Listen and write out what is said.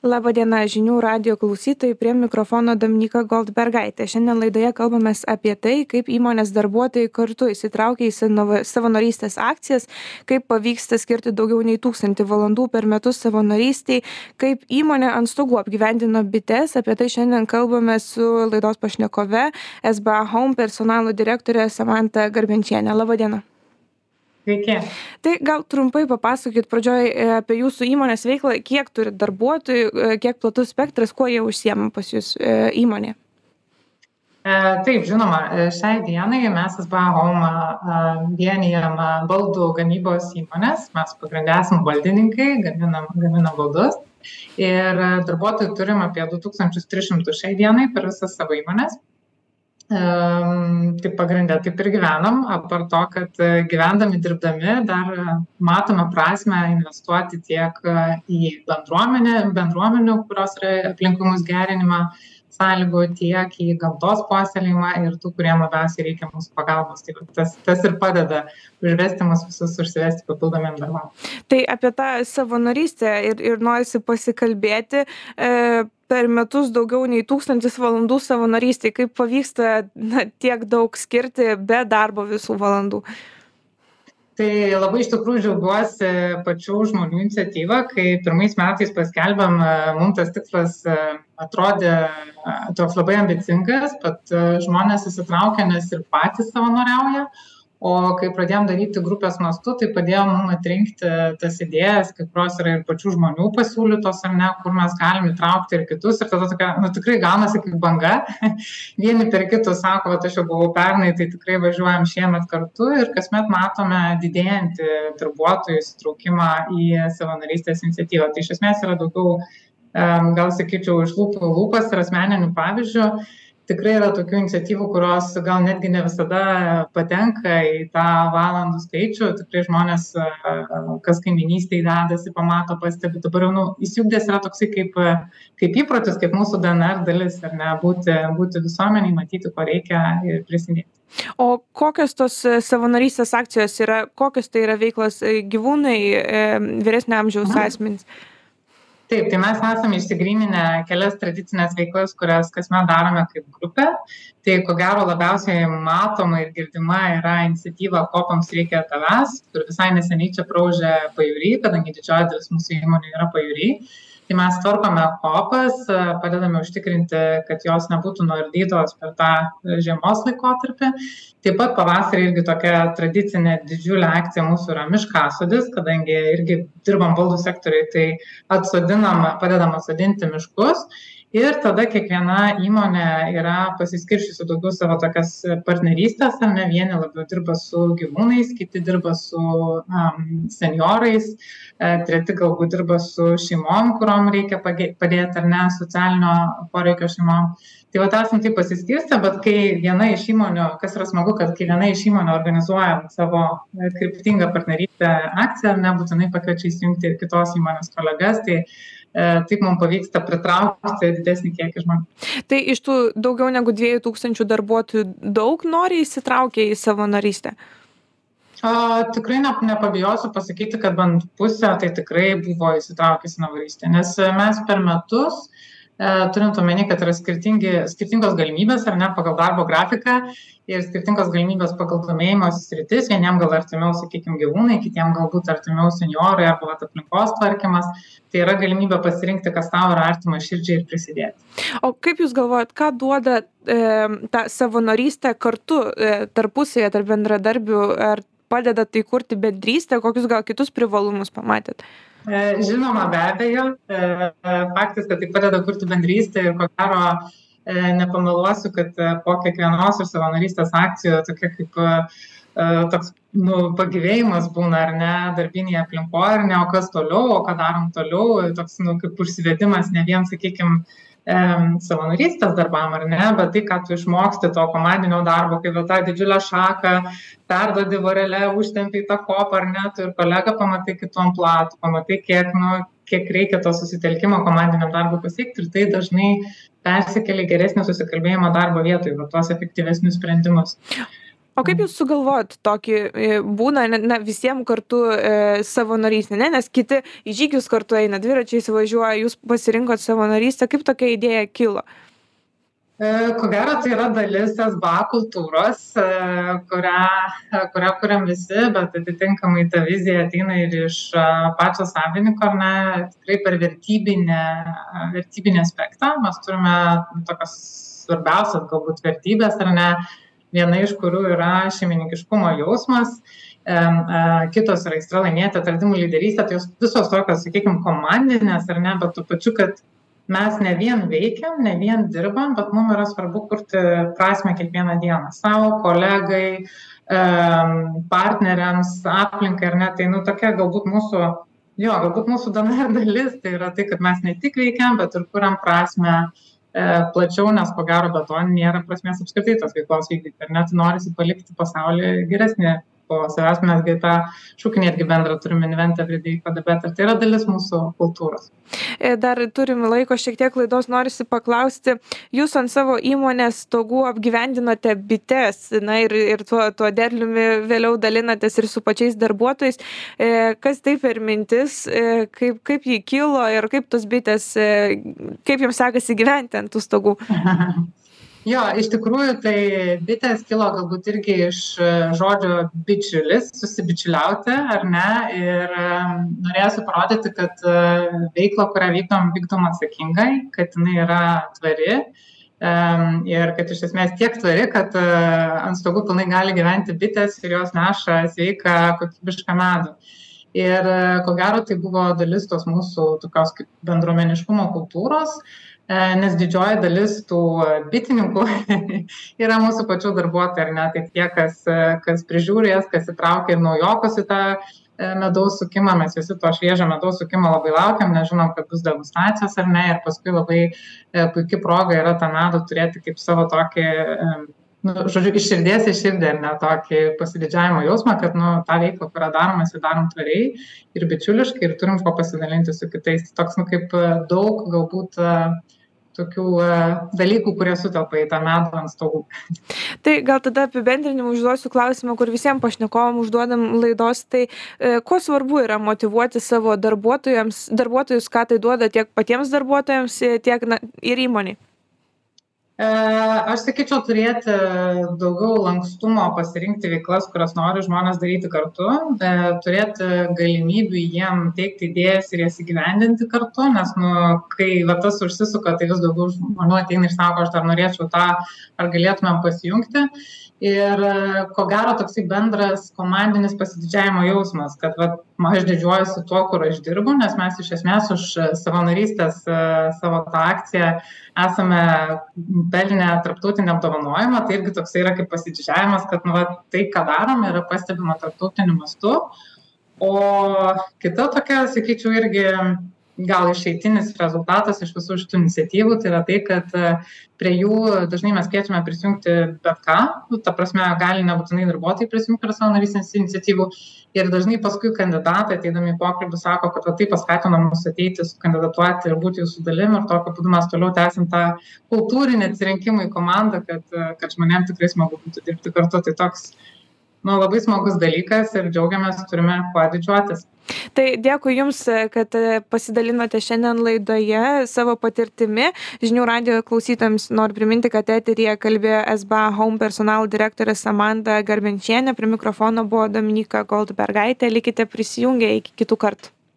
Labadiena žinių radio klausytojai, prie mikrofono Dominika Goldbergaitė. Šiandien laidoje kalbamės apie tai, kaip įmonės darbuotojai kartu įsitraukia į savanorystės akcijas, kaip pavyksta skirti daugiau nei tūkstantį valandų per metus savanorystiai, kaip įmonė ant stogų apgyvendino bites. Apie tai šiandien kalbame su laidos pašnekove SBA Home personalo direktorė Samanta Garbenčienė. Labadiena. Sveiki. Tai gal trumpai papasakokit pradžioj e, apie jūsų įmonės veiklą, kiek turit darbuotojų, e, kiek platus spektras, kuo jie užsiema pas jūs e, įmonė. Taip, žinoma, šiai dienai mes SBA Home vienijam baldų gamybos įmonės, mes pagrindę esame baldininkai, gaminam, gaminam baldus ir darbuotojų turim apie 2300 šiai dienai per visas savo įmonės tai pagrinde taip ir gyvenam apart to kad e, gyvendami dirbdami dar matome prasmę investuoti tiek e, į bendruomenę bendruomenių kurios yra aplinkui mus gerinimą sąlygų tiek į gamtos puoselėjimą ir tų kuriem labiausiai reikia mūsų pagalbos. Tai vat tas tas ir padeda užvesti mus visus užsivesti papildomiem darbam. Tai apie tą savanorystę ir ir norisi pasikalbėti e, per metus daugiau nei tūkstantis valandų savanorystei kaip pavyksta na tiek daug skirti be darbo visų valandų? Tai labai iš tikrųjų džiaugiuosi pačių žmonių iniciatyva kai pirmais metais paskelbėm mum tas tikslas atrodė toks labai ambicingas bet žmonės įsitraukia nes ir patys savanoriauja o kai pradėjom daryti grupės mastu tai padėjo mum atrinkti tas idėjas kai kurios yra ir pačių žmonių pasiūlytos ar ne kur mes galim įtraukti ir kitus ir tada tokia nu tikrai gaunasi kaip banga. Vieni per kitus sako vat aš jau buvau pernai tai tikrai važiuojam šiemet kartu. Ir kasmet matome didėjantį darbuotojų įsitraukimą į savanorystės iniciatyvą. Tai iš esmės yra daugiau gal sakyčiau iš lūpų į lūpas ir asmeniniu pavyzdžiu tikrai yra tokių iniciatyvų kurios gal netgi ne visada patenka į tą valandų skaičių. Tikrai žmonės kas kaimynystėj dedasi pamato pastebi. Dabar jau nu įsijungęs yra toksai kaip kaip įprotis kaip mūsų dnr dalis ar ne būti būti visuomenėj matyti ko reikia ir prisidėti. O kokios tos savanorystės akcijos yra, kokios tai yra veiklos gyvūnai, vyresnio amžiaus asmenys? Taip tai mes esam išsigryninę kelias tradicines veiklas kurias kasmet darome kaip grupė. Tai ko gero labiausiai matoma ir girdima yra iniciatyva kopams reikia tavęs kur visai neseniai čia praūžė pajūry kadangi didžioji dalis mūsų įmonių yra pajūry tai mes tvarkome kopas padedame užtikrinti kad jos nebūtų nuardytos per tą žiemos laikotarpį. Taip pat pavasarį irgi tokia tradicinė didžiulė akcija mūsų yra miškasodis kadangi irgi dirbam baldų sektoriuj tai atsodinam padedam atsodinti miškus ir tada kiekviena įmonė yra pasiskirsčiusi daugiau savo tokias partnerystes ar ne? Vieni labiau dirba su gyvūnais kiti dirba su am senjorais e treti galbūt dirba su šeimom kuriom reikia pagė padėt ar ne? Socialinio poreikio šeimom. Tai vat esam taip pasiskirstę bet kai viena iš įmonių kas yra smagu kad kai viena iš įmonių organizuoja savo kryptingą partnerystę akciją ar ne? Būtinai pakviečia įsijungti ir kitos įmonės kolegas tai taip mums pavyksta pritraukti didesnį kiekį žmonių. Tai iš tų daugiau negu 2000 darbuotojų daug nori įsitraukę į savanorystę? A, tikrai ne, nepabijosiu pasakyti, kad bent pusė tai tikrai buvo įsitraukęs į savanorystę, nes mes per metus e, turint omeny, kad yra skirtingos galimybės ar ne pagal darbo grafiką ir skirtingos galimybės pagal domėjimosi sritis vieniem gal artimiau sakykim gyvūnai kitiem galbūt artimiau senjorai arba aplinkos tvarkymas tai yra galimybė pasirinkti kas tau yra artima širdžiai ir prisidėti. O kaip jūs galvojat ką duoda e, ta savanorystė kartu e, tarpusavyje tarp bendradarbių ar padeda tai kurti bendrystę kokius gal kitus privalumus pamatėt? E, Žinoma, be abejo, e, e, faktas, kad tai padeda kurti bendrystę ir ko gero nepameluosiu, kad po kiekvienos iš savanorystės akcijų tokia kaip toks nu, pagyvėjimas būna, ar ne, darbinėje aplinkoje, ar ne, o kas toliau, o ką darom toliau, toks, nu, kaip užsivedimas ne vien, sakykime, savanorystės darbam, ar ne, bet tai, ką tu išmoksti to komandinio darbo, kai va tą didžiulę šaką perdodi vorelę, užtempi tą kopą, ar ne, tu ir kolegą pamatai kitom platų, pamatai, kiek, nu, kiek reikia to susitelkimo komandiniam darbui pasiekti ir tai dažnai persikelia į geresnį susikalbėjimą darbo vietoj, va tuos efektyvesnius sprendimus. O kaip jūs sugalvojot tokį e, būna na visiem kartu e, savanorystė ne nes kiti į žygius kartu eina dviračiais važiuoja jūs pasirinkot savanorystę kaip tokia idėja kilo e, Ko gero, tai yra dalis SBA kultūros, kurią, kurią kuriam visi, bet atitinkamai ta vizija ateina ir iš pačio savininko, ar ne, tikrai per vertybinę, vertybinį aspektą. Mes turime tokias svarbiausias galbūt vertybės, ar ne, viena iš kurių yra šeimininkiškumo jausmas, kitos yra aistra laimėti atradimų lyderystę, tai visos tokios, sakykime, komandinės ar ne, bet tuo pačiu, kad mes ne vien veikiam, ne vien dirbam, bet mums yra svarbu kurti prasme kiekvieną dieną. Savo kolegai, partneriams, aplinkai ar ne, tai nu tokia galbūt mūsų, jo, galbūt mūsų DNR dalis, tai yra tai, kad mes ne tik veikiam, bet ir kuriam prasme E, plačiau, nes ko gero be to nėra prasmės apskritai tos veiklos vykdyti. Ir net norisi palikti pasaulį geresnį po savęs mes gi tą šūkį netgi bendrą turim invent everyday for the better. Tai yra dalis mūsų kultūros. E, dar turim laiko šiek tiek laidos, norisi paklausti, jūs ant savo įmonės stogų apgyvendinote bites, na ir, ir tuo, tuo derliumi vėliau dalinatės ir su pačiais darbuotojais. E, kas tai per mintis, kaip, kaip jį kilo ir kaip tos bitės, kaip jums sekasi gyventi ant tų stogų? jo iš tikrųjų tai bitės kilo galbūt irgi iš e, žodžio bičiulis susibičiuliauti ar ne ir norėjosi parodyti kad e, veiklą kurią vykdom vykdom atsakingai kad jinai yra tvari ir kad iš esmės tiek tvari, kad e, ant stogų pilnai gali gyventi bitės ir jos neša sveiką kokybišką medų. Ir ko gero tai buvo dalis tos mūsų tokios kaip bendruomeniškumo kultūros, E, nes didžioji dalis tų bitininkų yra mūsų pačių darbuotojai, ar ne, tai tie, kas, kas prižiūri jas, kas įtraukia ir naujokus į tą e, medaus sukimą, mes visi to šviežio medaus sukimo labai laukiam, nežinom, kad bus degustacijos ar ne, ir paskui labai e, puikia proga yra tą medų turėti kaip savo tokį nu, žodžiu, iš širdies į širdį, ar ne tokį pasididžiavimo jausmą, kad, nu, tą veiklą, kurią darom, mes jį darom tvariai ir bičiuliškai ir turim ko pasidalinti su kitais. Tai toks, nu, kaip daug galbūt uh, tokių e, dalykų, kurie sutelpa į tą medų ant stogų. Tai gal tada apibendrinimu užduosiu klausimą, kur visiems pašnekovam užduodam laidos, tai e, kuo svarbu yra motivuoti savo darbuotojus, ką tai duoda tiek patiems darbuotojams, tiek na, ir įmoniai? E, aš sakyčiau turėti daugiau lankstumo pasirinkti veiklas, kurias nori žmonės daryti kartu, e, turėti galimybių jiem teikti idėjas ir jas įgyvendinti kartu, nes nu, kai va, tas užsisuka, tai vis daugiau žmonių ateina ir sako, aš dar norėčiau tą, ar galėtumėm pasijungti. Ir ko gero toksai bendras komandinis pasididžiavimo jausmas kad vat aš didžiuojuosi tuo kur aš dirbu nes mes iš esmės už savanorystės savo tą akciją esame pelnę tarptautinį apdovanojimą tai irgi toksai yra kaip pasididžiavimas kad nu vat tai ką darom yra pastebima tarptautiniu mastu. O kita tokia sakyčiau irgi gal išeitinis rezultatas iš visų šitų iniciatyvų tai yra tai kad e, prie jų dažnai mes kviečiame prisijungti bet ką. Nu ta prasme gali nebūtinai darbuotojai prisijungt prie savanorystės iniciatyvų. Ir dažnai paskui kandidatai ateidami į pokalbį sako kad va tai paskatino mus ateiti sukandidatuoti ir būti jūsų dalim. Ir tokiu būdu mes toliau tęsiam tą kultūrinį atsirinkimą į komandą kad kad žmonėm tikrai smagu būtų dirbti kartu. Tai toks nu labai smagus dalykas ir džiaugiamės turime kuo didžiuotis Tai dėkui Jums, kad pasidalinote šiandien laidoje savo patirtimi. Žinių radio klausytams noriu priminti, kad eterija kalbėjo SBA Home personal direktorė Samanda Garbenčienė, prie mikrofono buvo Dominika Goldbergaitė. Likite prisijungę iki kitų kartų.